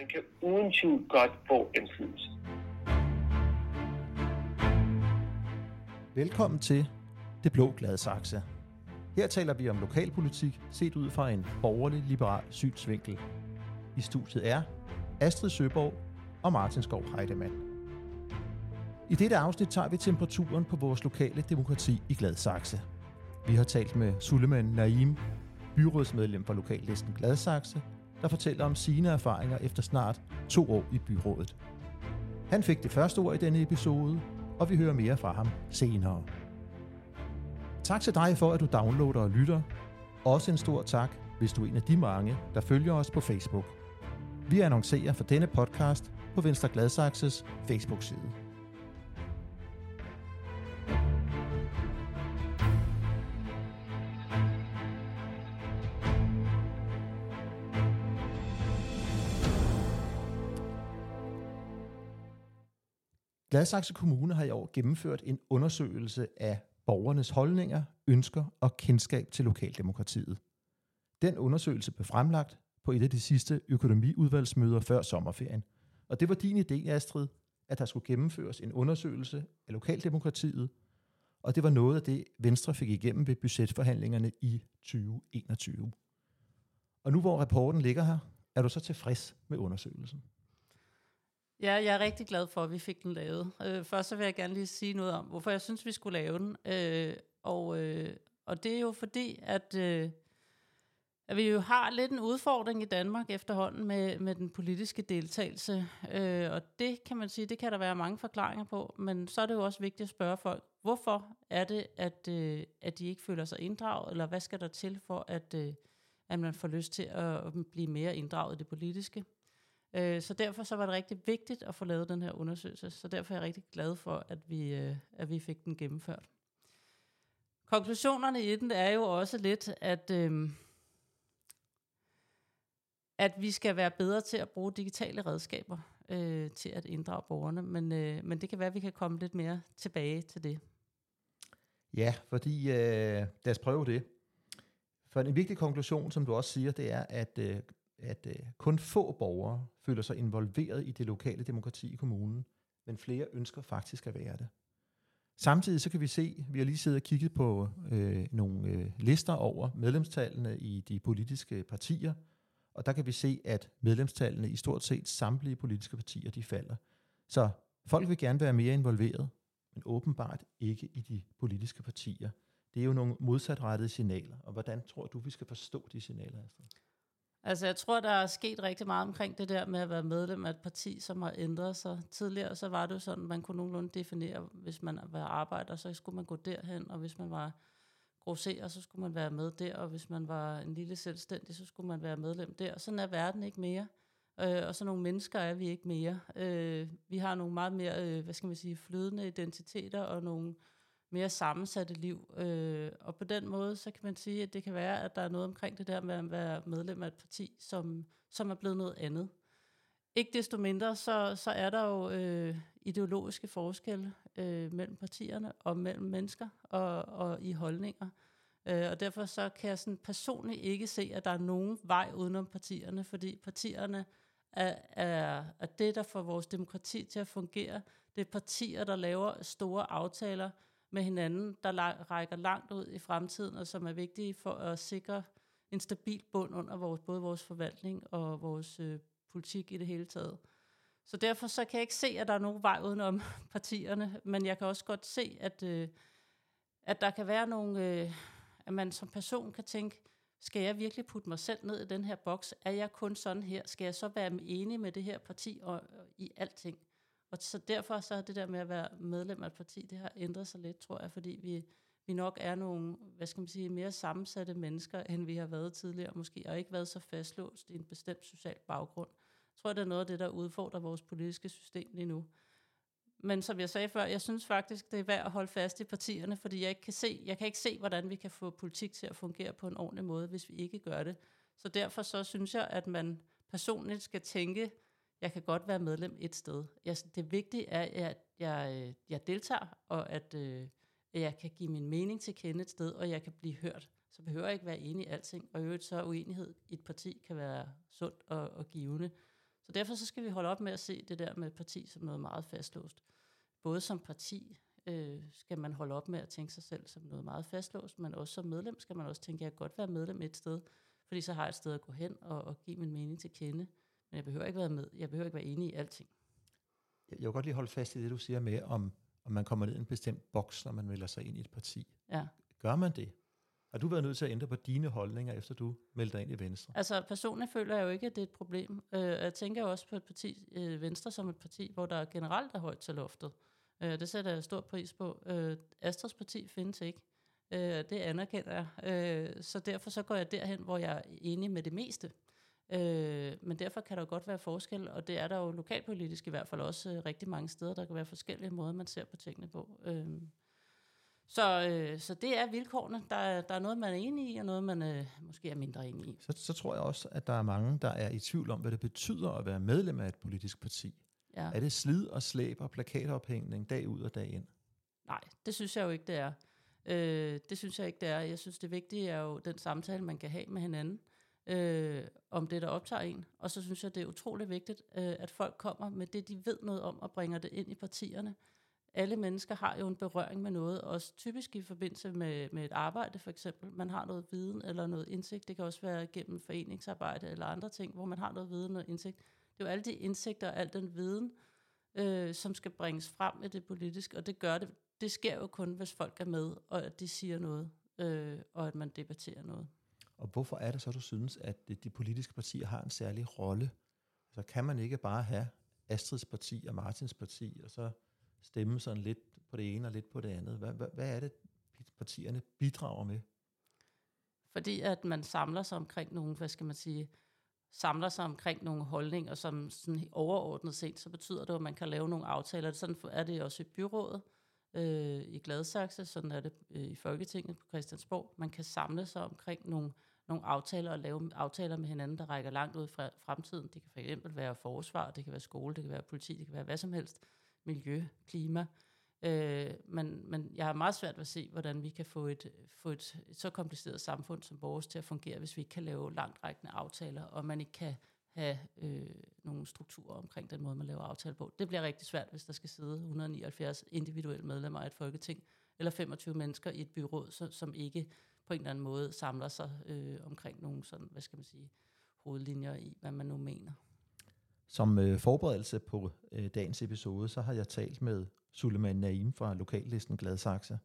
Man kan uden tvivl godt få indflydelse. Velkommen til Det Blå Gladsaxe. Her taler vi om lokalpolitik set ud fra en borgerlig-liberal synsvinkel. I studiet er Astrid Søborg og Martin Skov Heidemann. I dette afsnit tager vi temperaturen på vores lokale demokrati i Gladsaxe. Vi har talt med Suleiman Naim, byrådsmedlem for lokallisten Gladsaxe, der fortæller om sine erfaringer efter snart to år i byrådet. Han fik det første ord i denne episode, og vi hører mere fra ham senere. Tak til dig for, at du downloader og lytter. Også en stor tak, hvis du er en af de mange, der følger os på Facebook. Vi annoncerer for denne podcast på Venstre Gladsaxes Facebook-side. Gladsaxe Kommune har i år gennemført en undersøgelse af borgernes holdninger, ønsker og kendskab til lokaldemokratiet. Den undersøgelse blev fremlagt på et af de sidste økonomiudvalgsmøder før sommerferien. Og det var din idé, Astrid, at der skulle gennemføres en undersøgelse af lokaldemokratiet, og det var noget af det, Venstre fik igennem ved budgetforhandlingerne i 2021. Og nu hvor rapporten ligger her, er du så tilfreds med undersøgelsen? Ja, jeg er rigtig glad for, at vi fik den lavet. Øh, først så vil jeg gerne lige sige noget om, hvorfor jeg synes, vi skulle lave den. Øh, og, øh, og det er jo fordi, at, øh, at vi jo har lidt en udfordring i Danmark efterhånden med, med den politiske deltagelse. Øh, og det kan man sige, det kan der være mange forklaringer på, men så er det jo også vigtigt at spørge folk, hvorfor er det, at, øh, at de ikke føler sig inddraget, eller hvad skal der til for, at, øh, at man får lyst til at blive mere inddraget i det politiske? Øh, så derfor så var det rigtig vigtigt at få lavet den her undersøgelse, så derfor er jeg rigtig glad for, at vi, øh, at vi fik den gennemført. Konklusionerne i den er jo også lidt, at, øh, at vi skal være bedre til at bruge digitale redskaber øh, til at inddrage borgerne, men, øh, men det kan være, at vi kan komme lidt mere tilbage til det. Ja, fordi øh, lad os prøve det. For en vigtig konklusion, som du også siger, det er, at øh, at øh, kun få borgere føler sig involveret i det lokale demokrati i kommunen, men flere ønsker faktisk at være det. Samtidig så kan vi se, vi har lige siddet og kigget på øh, nogle øh, lister over medlemstallene i de politiske partier, og der kan vi se, at medlemstallene i stort set samtlige politiske partier, de falder. Så folk vil gerne være mere involveret, men åbenbart ikke i de politiske partier. Det er jo nogle modsatrettede signaler, og hvordan tror du, vi skal forstå de signaler, Astrid? Altså, jeg tror, der er sket rigtig meget omkring det der med at være medlem af et parti, som har ændret sig. Tidligere så var det jo sådan, at man kunne nogenlunde definere, hvis man var arbejder, så skulle man gå derhen, og hvis man var grosserer, så skulle man være med der, og hvis man var en lille selvstændig, så skulle man være medlem der. Sådan er verden ikke mere. Øh, og så nogle mennesker er vi ikke mere. Øh, vi har nogle meget mere, øh, hvad skal man sige, flydende identiteter, og nogle mere sammensatte liv. Øh, og på den måde, så kan man sige, at det kan være, at der er noget omkring det der med at være medlem af et parti, som, som er blevet noget andet. Ikke desto mindre, så, så er der jo øh, ideologiske forskelle øh, mellem partierne og mellem mennesker og, og i holdninger. Øh, og derfor så kan jeg sådan personligt ikke se, at der er nogen vej udenom partierne, fordi partierne er, er, er det, der får vores demokrati til at fungere. Det er partier, der laver store aftaler, med hinanden, der rækker langt ud i fremtiden, og som er vigtige for at sikre en stabil bund under vores, både vores forvaltning og vores øh, politik i det hele taget. Så derfor så kan jeg ikke se, at der er nogen vej udenom partierne, men jeg kan også godt se, at, øh, at der kan være nogle, øh, at man som person kan tænke, skal jeg virkelig putte mig selv ned i den her boks? Er jeg kun sådan her? Skal jeg så være enig med det her parti og, og i alting? Og så derfor så er det der med at være medlem af et parti, det har ændret sig lidt, tror jeg, fordi vi, vi nok er nogle, hvad skal man sige, mere sammensatte mennesker, end vi har været tidligere måske, og ikke været så fastlåst i en bestemt social baggrund. Jeg tror, det er noget af det, der udfordrer vores politiske system lige nu. Men som jeg sagde før, jeg synes faktisk, det er værd at holde fast i partierne, fordi jeg, ikke kan se, jeg kan ikke se, hvordan vi kan få politik til at fungere på en ordentlig måde, hvis vi ikke gør det. Så derfor så synes jeg, at man personligt skal tænke, jeg kan godt være medlem et sted. Jeg, det vigtige er, at jeg, øh, jeg deltager, og at, øh, jeg kan give min mening til kende et sted, og jeg kan blive hørt. Så behøver jeg ikke være enig i alting, og i øvrigt så uenighed i et parti kan være sundt og, og givende. Så derfor så skal vi holde op med at se det der med parti som noget meget fastlåst. Både som parti øh, skal man holde op med at tænke sig selv som noget meget fastlåst, men også som medlem skal man også tænke, at jeg kan godt være medlem et sted, fordi så har jeg et sted at gå hen og, og give min mening til kende. Men jeg behøver ikke være med. Jeg behøver ikke være enig i alting. Jeg vil godt lige holde fast i det, du siger med, om, om man kommer ned i en bestemt boks, når man melder sig ind i et parti. Ja. Gør man det? Har du været nødt til at ændre på dine holdninger, efter du meldte dig ind i Venstre? Altså personligt føler jeg jo ikke, at det er et problem. Øh, jeg tænker jo også på et parti, øh, Venstre som et parti, hvor der generelt er højt til loftet. Øh, det sætter jeg stor pris på. Astras parti findes ikke. Det anerkender jeg. Så derfor så går jeg derhen, hvor jeg er enig med det meste. Øh, men derfor kan der jo godt være forskel, og det er der jo lokalpolitisk i hvert fald også øh, rigtig mange steder. Der kan være forskellige måder, man ser på tingene på. Øh, så, øh, så det er vilkårene. Der, er- der er noget, man er enig i, og noget, man øh, måske er mindre enig i. Så, så tror jeg også, at der er mange, der er i tvivl om, hvad det betyder at være medlem af et politisk parti. Ja. Er det slid og slæb og plakatophængning dag ud og dag ind? Nej, det synes jeg jo ikke, det er. Øh, det synes jeg ikke, det er. Jeg synes, det vigtige er jo den samtale, man kan have med hinanden, øh, øh, om det, der optager en. Og så synes jeg, det er utrolig vigtigt, øh, at folk kommer med det, de ved noget om, og bringer det ind i partierne. Alle mennesker har jo en berøring med noget, også typisk i forbindelse med, med et arbejde for eksempel. Man har noget viden eller noget indsigt. Det kan også være gennem foreningsarbejde eller andre ting, hvor man har noget viden og indsigt. Det er jo alle de indsigter og al den viden, øh, som skal bringes frem i det politiske, og det gør det. Det sker jo kun, hvis folk er med, og at de siger noget, øh, og at man debatterer noget. Og hvorfor er det så, du synes, at de- politiske partier har en særlig rolle? Så kan man ikke bare have Astrids parti og Martins parti, og så stemme sådan lidt på det ene og lidt på det andet? Hvad, hvad, hvad er det, partierne bidrager med? Fordi at man samler sig omkring nogle, hvad skal man sige, samler sig omkring nogle holdninger, som sådan overordnet set, så betyder det, at man kan lave nogle aftaler. Sådan er det også i byrådet øh, i Gladsaxe, sådan er det øh, i Folketinget på Christiansborg. Man kan samle sig omkring nogle, nogle aftaler og lave aftaler med hinanden, der rækker langt ud fra fremtiden. Det kan for eksempel være forsvar, det kan være skole, det kan være politi, det kan være hvad som helst. Miljø, klima. Øh, men, men jeg har meget svært ved at se, hvordan vi kan få et, få et, et så kompliceret samfund som vores til at fungere, hvis vi ikke kan lave langtrækkende aftaler, og man ikke kan have øh, nogle strukturer omkring den måde, man laver aftaler på. Det bliver rigtig svært, hvis der skal sidde 179 individuelle medlemmer af et folketing, eller 25 mennesker i et byråd, så, som ikke på en eller anden måde samler sig øh, omkring nogle sådan, hvad skal man sige, hovedlinjer i, hvad man nu mener. Som øh, forberedelse på øh, dagens episode, så har jeg talt med Suleiman Naim fra lokallisten Gladsaxe,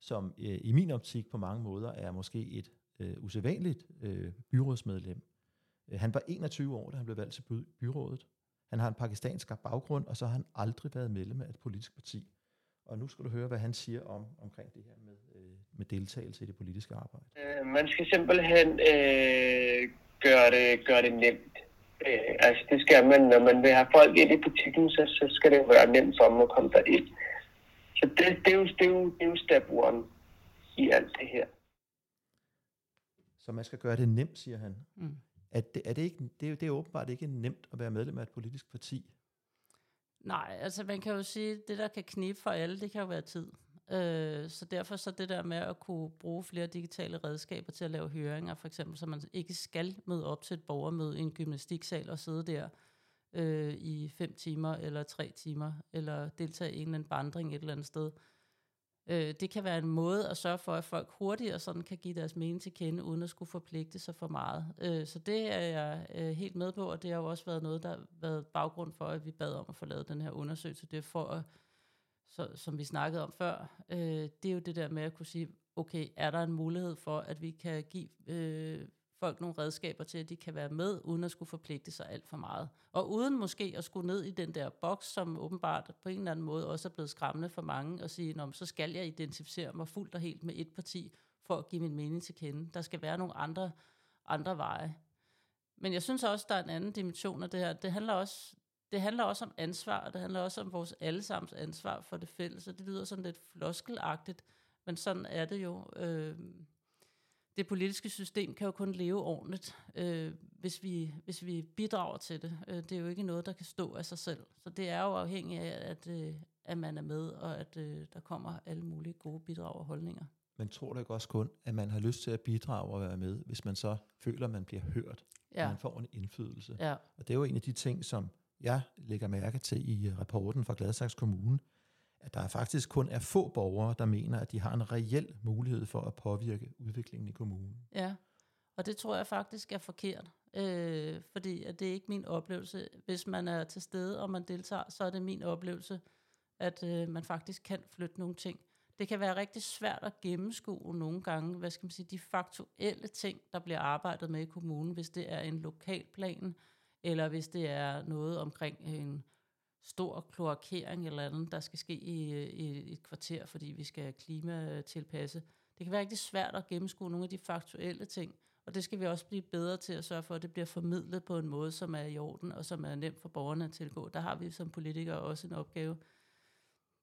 som øh, i min optik på mange måder er måske et øh, usædvanligt øh, byrådsmedlem. Øh, Han var 21 år, da han blev valgt til by- byrådet. Han har en pakistansk baggrund, og så har han aldrig været medlem af et politisk parti. Og nu skal du høre, hvad han siger om omkring det her med, øh, med deltagelse i det politiske arbejde. Øh, man skal simpelthen øh, gøre, det, gøre det nemt. Øh, altså det skal man, når man vil have folk ind i butikken, så, så skal det være nemt for dem at komme derind. Så det, det, er jo, det, er jo, det er jo step one i alt det her. Så man skal gøre det nemt, siger han. Mm at det, er det, ikke, det, er, det er åbenbart ikke nemt at være medlem af et politisk parti. Nej, altså man kan jo sige, det der kan knibe for alle, det kan jo være tid. Øh, så derfor så det der med at kunne bruge flere digitale redskaber til at lave høringer, for eksempel, så man ikke skal møde op til et borgermøde i en gymnastiksal og sidde der øh, i fem timer eller tre timer, eller deltage i en eller anden vandring et eller andet sted. Øh, Øh, det kan være en måde at sørge for, at folk hurtigere sådan kan give deres mening til kende, uden at skulle forpligte sig for meget. Øh, så det er jeg øh, helt med på, og det har jo også været noget, der har været baggrund for, at vi bad om at få lavet den her undersøgelse. Det er for at, så, som vi snakkede om før, øh, det er jo det der med at kunne sige, okay, er der en mulighed for, at vi kan give øh, folk nogle redskaber til, at de kan være med, uden at skulle forpligte sig alt for meget. Og uden måske at skulle ned i den der boks, som åbenbart på en eller anden måde også er blevet skræmmende for mange, og sige, Nå, men så skal jeg identificere mig fuldt og helt med et parti, for at give min mening til kende. Der skal være nogle andre, andre veje. Men jeg synes også, der er en anden dimension af det her. Det handler også, det handler også om ansvar, og det handler også om vores allesammens ansvar for det fælles, og det lyder sådan lidt floskelagtigt, men sådan er det jo. Øh, det politiske system kan jo kun leve ordentligt, øh, hvis, vi, hvis vi bidrager til det. Øh, det er jo ikke noget, der kan stå af sig selv. Så det er jo afhængigt af, at, øh, at man er med, og at øh, der kommer alle mulige gode bidrag og holdninger. Men tror ikke også kun, at man har lyst til at bidrage og være med, hvis man så føler, at man bliver hørt? ja. man får en indflydelse. Ja. Og det er jo en af de ting, som jeg lægger mærke til i rapporten fra Gladsaxe Kommune, at der faktisk kun er få borgere, der mener, at de har en reel mulighed for at påvirke udviklingen i kommunen. Ja, og det tror jeg faktisk er forkert, øh, fordi at det er ikke min oplevelse. Hvis man er til stede, og man deltager, så er det min oplevelse, at øh, man faktisk kan flytte nogle ting. Det kan være rigtig svært at gennemskue nogle gange, hvad skal man sige, de faktuelle ting, der bliver arbejdet med i kommunen, hvis det er en lokalplan, eller hvis det er noget omkring en stor kloakering eller andet, der skal ske i, i et kvarter, fordi vi skal klimatilpasse. Det kan være rigtig svært at gennemskue nogle af de faktuelle ting, og det skal vi også blive bedre til at sørge for, at det bliver formidlet på en måde, som er i orden, og som er nemt for borgerne at tilgå. Der har vi som politikere også en opgave.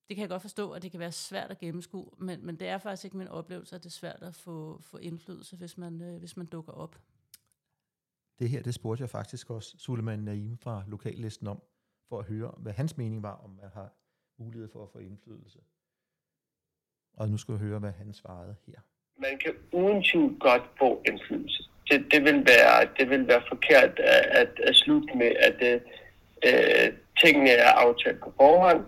Det kan jeg godt forstå, at det kan være svært at gennemskue, men, men det er faktisk ikke min oplevelse, at det er svært at få, få indflydelse, hvis man, øh, hvis man dukker op. Det her, det spurgte jeg faktisk også Suleiman Naim fra Lokallisten om, for at høre, hvad hans mening var, om man har mulighed for at få indflydelse. Og nu skal jeg høre, hvad han svarede her. Man kan uden tvivl godt få indflydelse. Det, det, vil, være, det vil være forkert at, at, at slutte med, at øh, øh tingene er aftalt på forhånd,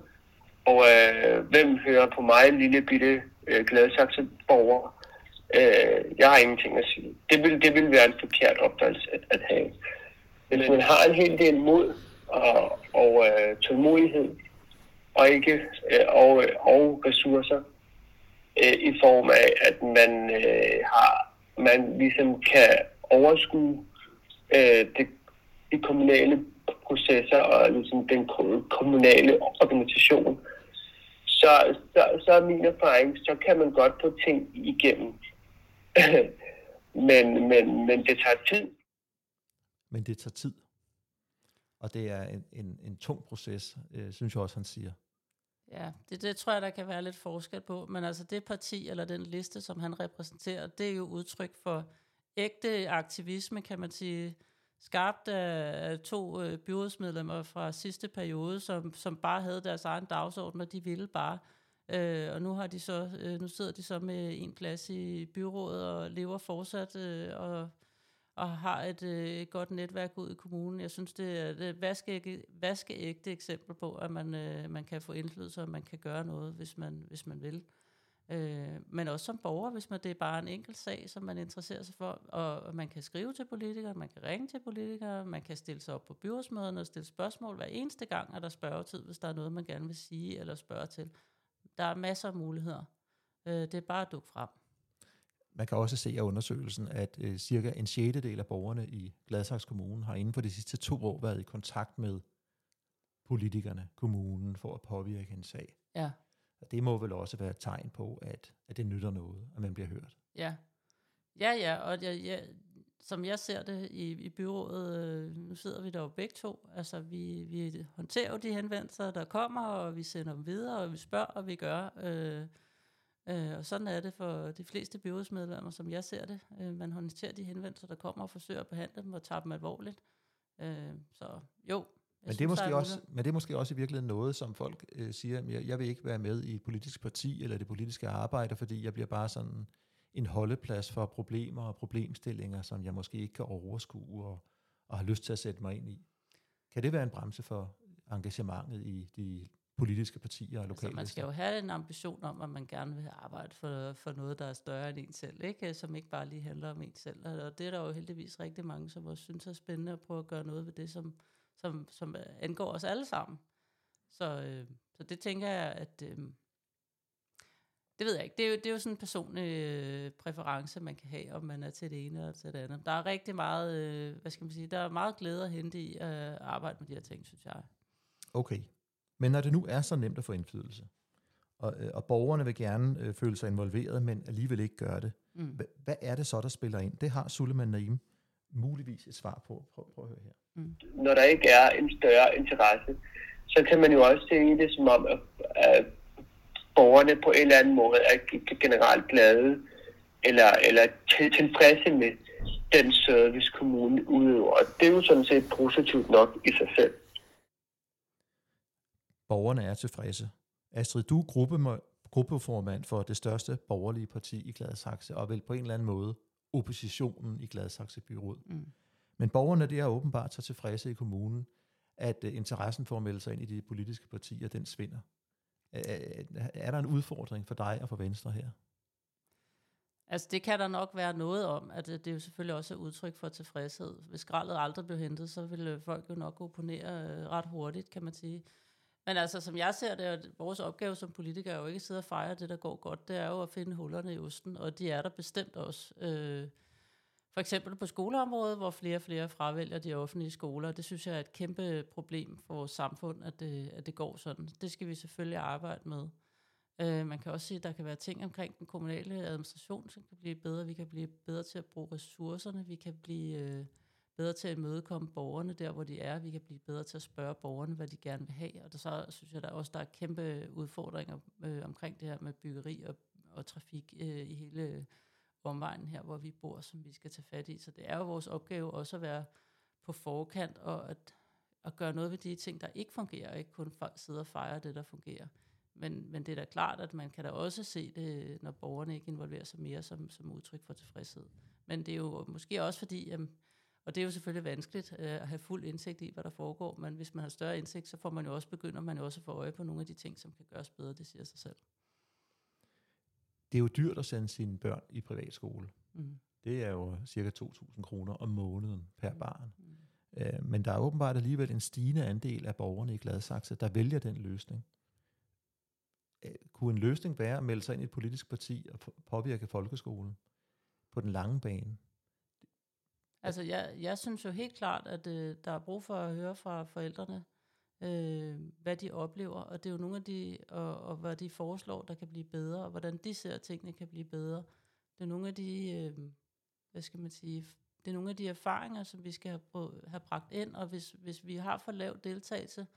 og øh, hvem hører på mig, lille bitte øh, Gladsaxe borger? Øh, jeg har ingenting at sige. Det vil, det vil være en forkert opfattelse at, at have. Hvis man har en hel del mod og, og øh, tålmodighed, og ikke øh, og, og ressourcer øh, i form af, at man øh, har man ligesom kan overskue øh, det, de kommunale processer og ligesom den kommunale organisation, så, så, så er min erfaring, så kan man godt få ting igennem. men, men, men det tager tid. Men det tager tid. Og det er en, en, en tung proces, øh, synes jeg også, han siger. Ja, det, det tror jeg, der kan være lidt forskel på. Men altså det parti, eller den liste, som han repræsenterer, det er jo udtryk for ægte aktivisme, kan man sige, skabt af to øh, byrådsmedlemmer fra sidste periode, som, som bare havde deres egen dagsorden, og de ville bare. Øh, og nu har de så øh, nu sidder de så med en plads i byrådet og lever fortsat øh, og og har et øh, godt netværk ud i kommunen. Jeg synes, det er et vaskeægte, vaskeægte eksempel på, at man, øh, man kan få indflydelse, og man kan gøre noget, hvis man, hvis man vil. Øh, men også som borger, hvis man det er bare en enkelt sag, som man interesserer sig for, og man kan skrive til politikere, man kan ringe til politikere, man kan stille sig op på byrådsmøderne og stille spørgsmål hver eneste gang, er der spørgetid, hvis der er noget, man gerne vil sige eller spørge til. Der er masser af muligheder. Øh, det er bare at dukke frem. Man kan også se af undersøgelsen, at øh, cirka en sjettedel af borgerne i Gladsaxe Kommune har inden for de sidste to år været i kontakt med politikerne, kommunen, for at påvirke en sag. Ja. Og det må vel også være et tegn på, at, at det nytter noget, at man bliver hørt. Ja, ja, ja og jeg, jeg, som jeg ser det i, i byrådet, øh, nu sidder vi der jo begge to, altså vi, vi håndterer jo de henvendelser, der kommer, og vi sender dem videre, og vi spørger, og vi gør. Øh, Øh, og sådan er det for de fleste byrådsmedlemmer, som jeg ser det. Øh, man håndterer de henvendelser, der kommer og forsøger at behandle dem og tage dem alvorligt. Øh, så jo, men det, er måske også, men det er måske også i virkeligheden noget, som folk øh, siger, jeg, jeg vil ikke være med i et politisk parti eller det politiske arbejde, fordi jeg bliver bare sådan en holdeplads for problemer og problemstillinger, som jeg måske ikke kan overskue og, og har lyst til at sætte mig ind i. Kan det være en bremse for engagementet i de politiske partier og lokale. Altså, man skal jo have en ambition om, at man gerne vil arbejde for, for noget, der er større end en selv, ikke? som ikke bare lige handler om en selv. Og det er der jo heldigvis rigtig mange, som også synes er spændende at prøve at gøre noget ved det, som, som, som angår os alle sammen. Så, øh, så det tænker jeg, at... Øh, det ved jeg ikke. Det er jo, det er jo sådan en personlig øh, præference, man kan have, om man er til det ene eller til det andet. Der er rigtig meget, øh, hvad skal man sige, der er meget glæde at hente i at arbejde med de her ting, synes jeg. Okay. Men når det nu er så nemt at få indflydelse, og, øh, og borgerne vil gerne øh, føle sig involveret, men alligevel ikke gøre det, mm. hvad, hvad er det så, der spiller ind? Det har Suleiman Naim muligvis et svar på. Prøv, prøv at høre her. Mm. Når der ikke er en større interesse, så kan man jo også se det som om, at, at borgerne på en eller anden måde er generelt glade eller, eller tilfredse med den service, kommunen udøver. Og det er jo sådan set positivt nok i sig selv borgerne er tilfredse. Astrid, du er gruppe, gruppeformand for det største borgerlige parti i Gladsaxe, og vel på en eller anden måde oppositionen i Gladsaxe Byråd. Mm. Men borgerne det er åbenbart så tilfredse i kommunen, at uh, interessen for at melde sig ind i de politiske partier, den svinder. Uh, er der en udfordring for dig og for Venstre her? Altså det kan der nok være noget om, at det, det er jo selvfølgelig også et udtryk for tilfredshed. Hvis skraldet aldrig blev hentet, så ville folk jo nok opponere øh, ret hurtigt, kan man sige. Men altså, som jeg ser det, at vores opgave som politikere er jo ikke at sidde og fejre det, der går godt. Det er jo at finde hullerne i osten, og de er der bestemt også. Øh, for eksempel på skoleområdet, hvor flere og flere fravælger de offentlige skoler. Det synes jeg er et kæmpe problem for vores samfund, at det, at det går sådan. Det skal vi selvfølgelig arbejde med. Øh, man kan også sige, at der kan være ting omkring den kommunale administration, som kan blive bedre. Vi kan blive bedre til at bruge ressourcerne. Vi kan blive øh, bedre til at imødekomme borgerne der, hvor de er. Vi kan blive bedre til at spørge borgerne, hvad de gerne vil have. Og der, så synes jeg der også, der er kæmpe udfordringer øh, omkring det her med byggeri og, og trafik øh, i hele øh, omvejen her, hvor vi bor, som vi skal tage fat i. Så det er jo vores opgave også at være på forkant og at, at gøre noget ved de ting, der ikke fungerer, og ikke kun sidde og fejre det, der fungerer. Men, men det er da klart, at man kan da også se det, når borgerne ikke involverer sig mere som, som udtryk for tilfredshed. Men det er jo måske også fordi, jamen, og det er jo selvfølgelig vanskeligt øh, at have fuld indsigt i, hvad der foregår, men hvis man har større indsigt, så får man jo også begynder man jo også at få øje på nogle af de ting, som kan gøres bedre, det siger sig selv. Det er jo dyrt at sende sine børn i privatskole. Mm. Det er jo cirka 2.000 kroner om måneden per mm. barn. Mm. Øh, men der er åbenbart alligevel en stigende andel af borgerne i Gladsaxe, der vælger den løsning. Øh, kunne en løsning være at melde sig ind i et politisk parti og påvirke folkeskolen på den lange bane? Altså, jeg, jeg synes jo helt klart, at øh, der er brug for at høre fra forældrene, øh, hvad de oplever, og det er jo nogle af de, og, og hvad de foreslår, der kan blive bedre, og hvordan de ser, at tingene kan blive bedre. Det er nogle af de, øh, hvad skal man sige, det er nogle af de erfaringer, som vi skal have, have bragt ind, og hvis, hvis vi har for lav deltagelse, øh,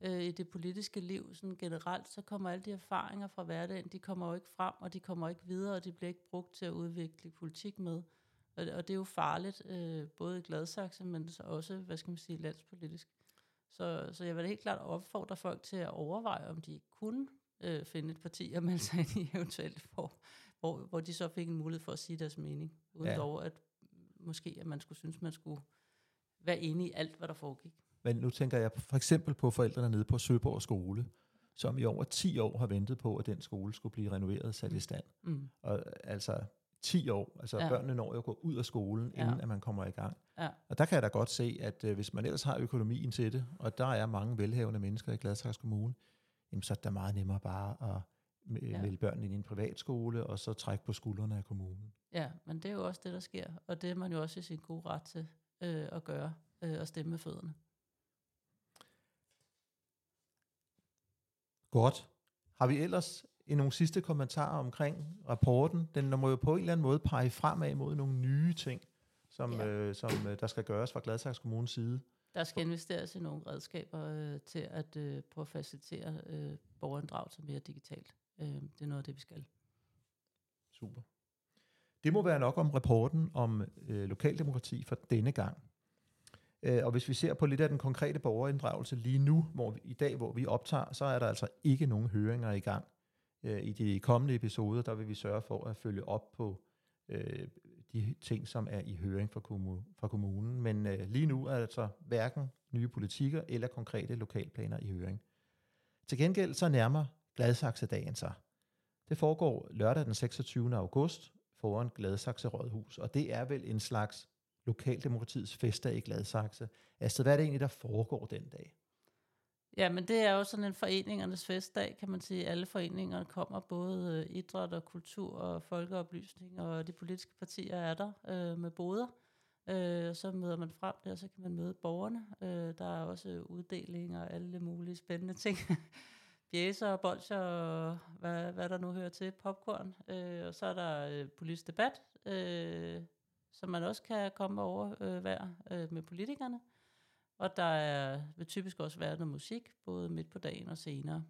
øh, i det politiske liv sådan generelt, så kommer alle de erfaringer fra hverdagen, de kommer jo ikke frem, og de kommer ikke videre, og de bliver ikke brugt til at udvikle politik med. Og, og det er jo farligt, øh, både i Gladsaxe, men så også, hvad skal man sige, landspolitisk. Så, så jeg vil helt klart opfordre folk til at overveje, om de kunne øh, finde et parti og melde sig ind i eventuelt, hvor, hvor, hvor de så fik en mulighed for at sige deres mening, udover ja. at måske, at man skulle synes, man skulle være enig i alt, hvad der foregik. Men nu tænker jeg for eksempel på forældrene nede på Søborg skole, som i over 10 år har ventet på, at den skole skulle blive renoveret og sat mm. i stand. Mm. Og altså 10 år, altså ja. børnene når jo at gå ud af skolen, inden ja. at man kommer i gang. Ja. Og der kan jeg da godt se, at uh, hvis man ellers har økonomien til det, og der er mange velhavende mennesker i Gladsaxe Kommune, jamen, så er det meget nemmere bare at ja. melde børnene ind i en privatskole, og så trække på skuldrene af kommunen. Ja, men det er jo også det, der sker, og det er man jo også i sin gode ret til øh, at gøre, øh, og stemme med fødderne. Godt. Har vi ellers i nogle sidste kommentarer omkring rapporten? Den må jo på en eller anden måde pege fremad mod nogle nye ting, som, ja. øh, som øh, der skal gøres fra Gladsaxe Kommunes side. Der skal investeres i nogle redskaber øh, til at øh, prøve at facilitere øh, borgerinddragelse mere digitalt. Øh, det er noget af det, vi skal. Super. Det må være nok om rapporten om øh, lokaldemokrati for denne gang. Øh, og hvis vi ser på lidt af den konkrete borgerinddragelse lige nu, hvor vi, i dag, hvor vi optager, så er der altså ikke nogen høringer i gang. Øh, I de kommende episoder, der vil vi sørge for at følge op på øh, de ting, som er i høring fra, fra kommunen. Men øh, lige nu er der altså hverken nye politikker eller konkrete lokalplaner i høring. Til gengæld så nærmer Gladsaxe-dagen sig. Det foregår lørdag den 26. august foran Gladsaxe Rådhus, og det er vel en slags lokaldemokratiets fester i Gladsaxe. Altså, hvad er det egentlig, der foregår den dag? Ja, men det er jo sådan en foreningernes festdag, kan man sige. Alle foreningerne kommer, både øh, idræt og kultur og folkeoplysning, og de politiske partier er der øh, med boder. Øh, så møder man frem der, så kan man møde borgerne. Øh, der er også uddelinger og alle mulige spændende ting. Bjæser og bolcher og hvad, hvad der nu hører til, popcorn. Øh, og så er der øh, politisk debat, øh, som man også kan komme over øh, hver øh, med politikerne. Og der er, vil typisk også være noget musik, både midt på dagen og senere.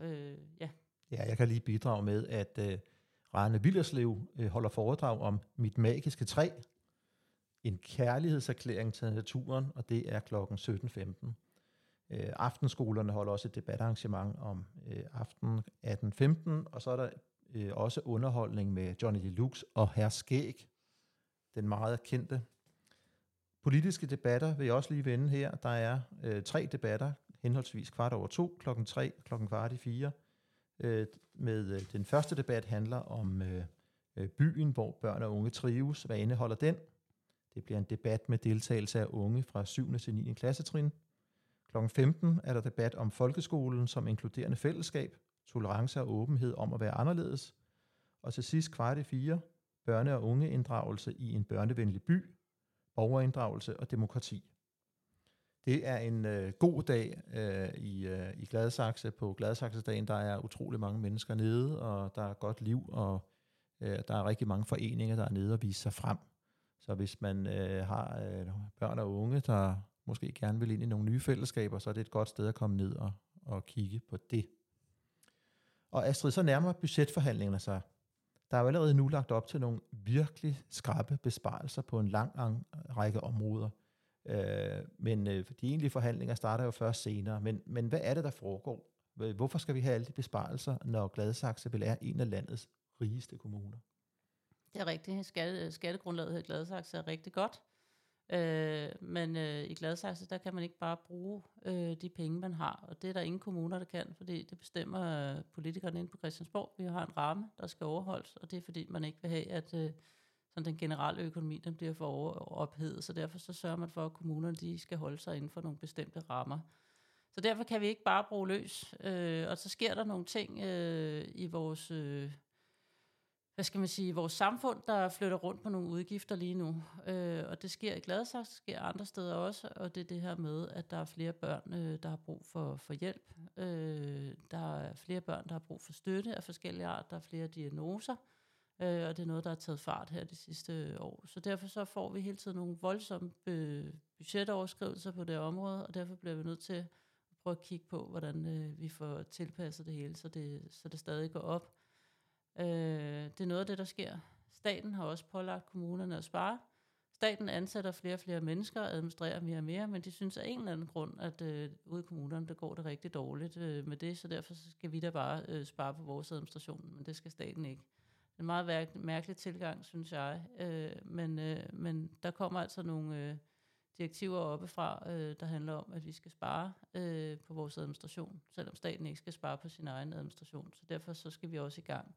Øh, ja. ja, jeg kan lige bidrage med, at øh, Rane Villerslev øh, holder foredrag om Mit Magiske Træ. En kærlighedserklæring til naturen, og det er klokken 17.15. Øh, aftenskolerne holder også et debatarrangement om øh, aften 18.15, og så er der øh, også underholdning med Johnny Deluxe og Herr Skæg den meget kendte Politiske debatter vil jeg også lige vende her. Der er øh, tre debatter, henholdsvis kvart over to, klokken tre, klokken kvart i fire. Øh, med øh, den første debat handler om øh, øh, byen, hvor børn og unge trives. Hvad indeholder den? Det bliver en debat med deltagelse af unge fra 7. til 9. klassetrin. Klokken 15 er der debat om folkeskolen som inkluderende fællesskab, tolerance og åbenhed om at være anderledes. Og til sidst kvart i fire, børne- og ungeinddragelse i en børnevenlig by, borgerinddragelse og demokrati. Det er en øh, god dag øh, i, øh, i Gladsaxe. På Gladsaxe-dagen, der er utrolig mange mennesker nede, og der er godt liv, og øh, der er rigtig mange foreninger, der er nede og viser sig frem. Så hvis man øh, har øh, børn og unge, der måske gerne vil ind i nogle nye fællesskaber, så er det et godt sted at komme ned og, og kigge på det. Og Astrid, så nærmer budgetforhandlingerne sig. Der er jo allerede nu lagt op til nogle virkelig skrappe besparelser på en lang, lang række områder. Øh, men øh, de egentlige forhandlinger starter jo først senere. Men, men hvad er det, der foregår? Hvorfor skal vi have alle de besparelser, når Gladsaxe vil er en af landets rigeste kommuner? Det er rigtigt. Skatte, skattegrundlaget her i Gladsaxe er rigtig godt. Øh, men øh, i Gladsaxe, der kan man ikke bare bruge øh, de penge, man har. Og det er der ingen kommuner, der kan, fordi det bestemmer øh, politikerne inde på Christiansborg. Vi har en ramme, der skal overholdes, og det er fordi, man ikke vil have, at øh, sådan den generelle økonomi den bliver for ophedet. Så derfor så sørger man for, at kommunerne de skal holde sig inden for nogle bestemte rammer. Så derfor kan vi ikke bare bruge løs. Øh, og så sker der nogle ting øh, i vores... Øh, hvad skal man sige, vores samfund, der flytter rundt på nogle udgifter lige nu. Øh, og det sker i Gladsaxe, det sker andre steder også, og det er det her med, at der er flere børn, øh, der har brug for, for hjælp. Øh, der er flere børn, der har brug for støtte af forskellige art. Der er flere diagnoser, øh, og det er noget, der har taget fart her de sidste år. Så derfor så får vi hele tiden nogle voldsomme øh, budgetoverskrivelser på det område, og derfor bliver vi nødt til at prøve at kigge på, hvordan øh, vi får tilpasset det hele, så det, så det stadig går op. Øh, det er noget af det, der sker. Staten har også pålagt kommunerne at spare. Staten ansætter flere og flere mennesker og administrerer mere og mere, men de synes af en eller anden grund, at øh, ude i kommunerne, der går det rigtig dårligt øh, med det, så derfor skal vi da bare øh, spare på vores administration, men det skal staten ikke. En meget mærkelig tilgang, synes jeg, øh, men, øh, men der kommer altså nogle øh, direktiver oppefra, øh, der handler om, at vi skal spare øh, på vores administration, selvom staten ikke skal spare på sin egen administration, så derfor så skal vi også i gang.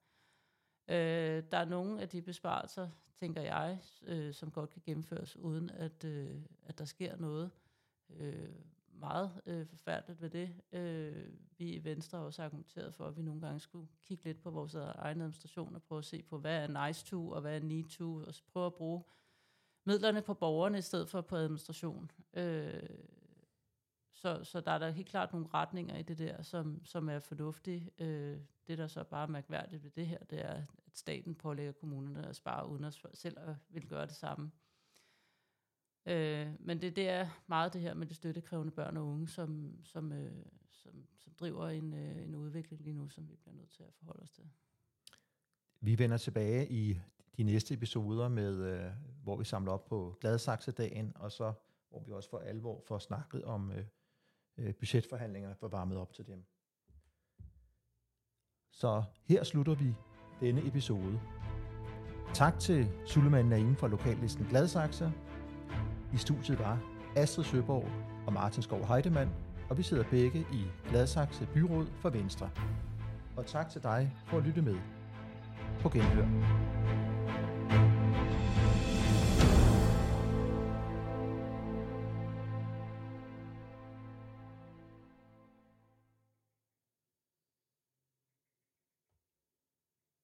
Øh, der er nogle af de besparelser, tænker jeg, øh, som godt kan gennemføres, uden at, øh, at der sker noget øh, meget øh, forfærdeligt ved det. Øh, vi i Venstre har også argumenteret for, at vi nogle gange skulle kigge lidt på vores egen administration og prøve at se på, hvad er nice to og hvad er need to, og prøve at bruge midlerne på borgerne i stedet for på administration. Øh, så, så der er da helt klart nogle retninger i det der, som, som er fornuftige. Øh, det, der så er bare mærkværdigt ved det her, det er, at staten pålægger kommunerne at spare uden at selv at vil gøre det samme. Øh, men det, det er meget det her med de støttekrævende børn og unge, som, som, øh, som, som driver en, øh, en udvikling lige nu, som vi bliver nødt til at forholde os til. Vi vender tilbage i de næste episoder, med, øh, hvor vi samler op på Gladsaxe-dagen, og så hvor vi også for alvor får snakket om øh, øh, budgetforhandlingerne var varmet op til dem. Så her slutter vi denne episode. Tak til Suleman Naim fra lokallisten Gladsaxe. I studiet var Astrid Søborg og Martin Skov Heidemann, og vi sidder begge i Gladsaxe Byråd for Venstre. Og tak til dig for at lytte med. På genhør.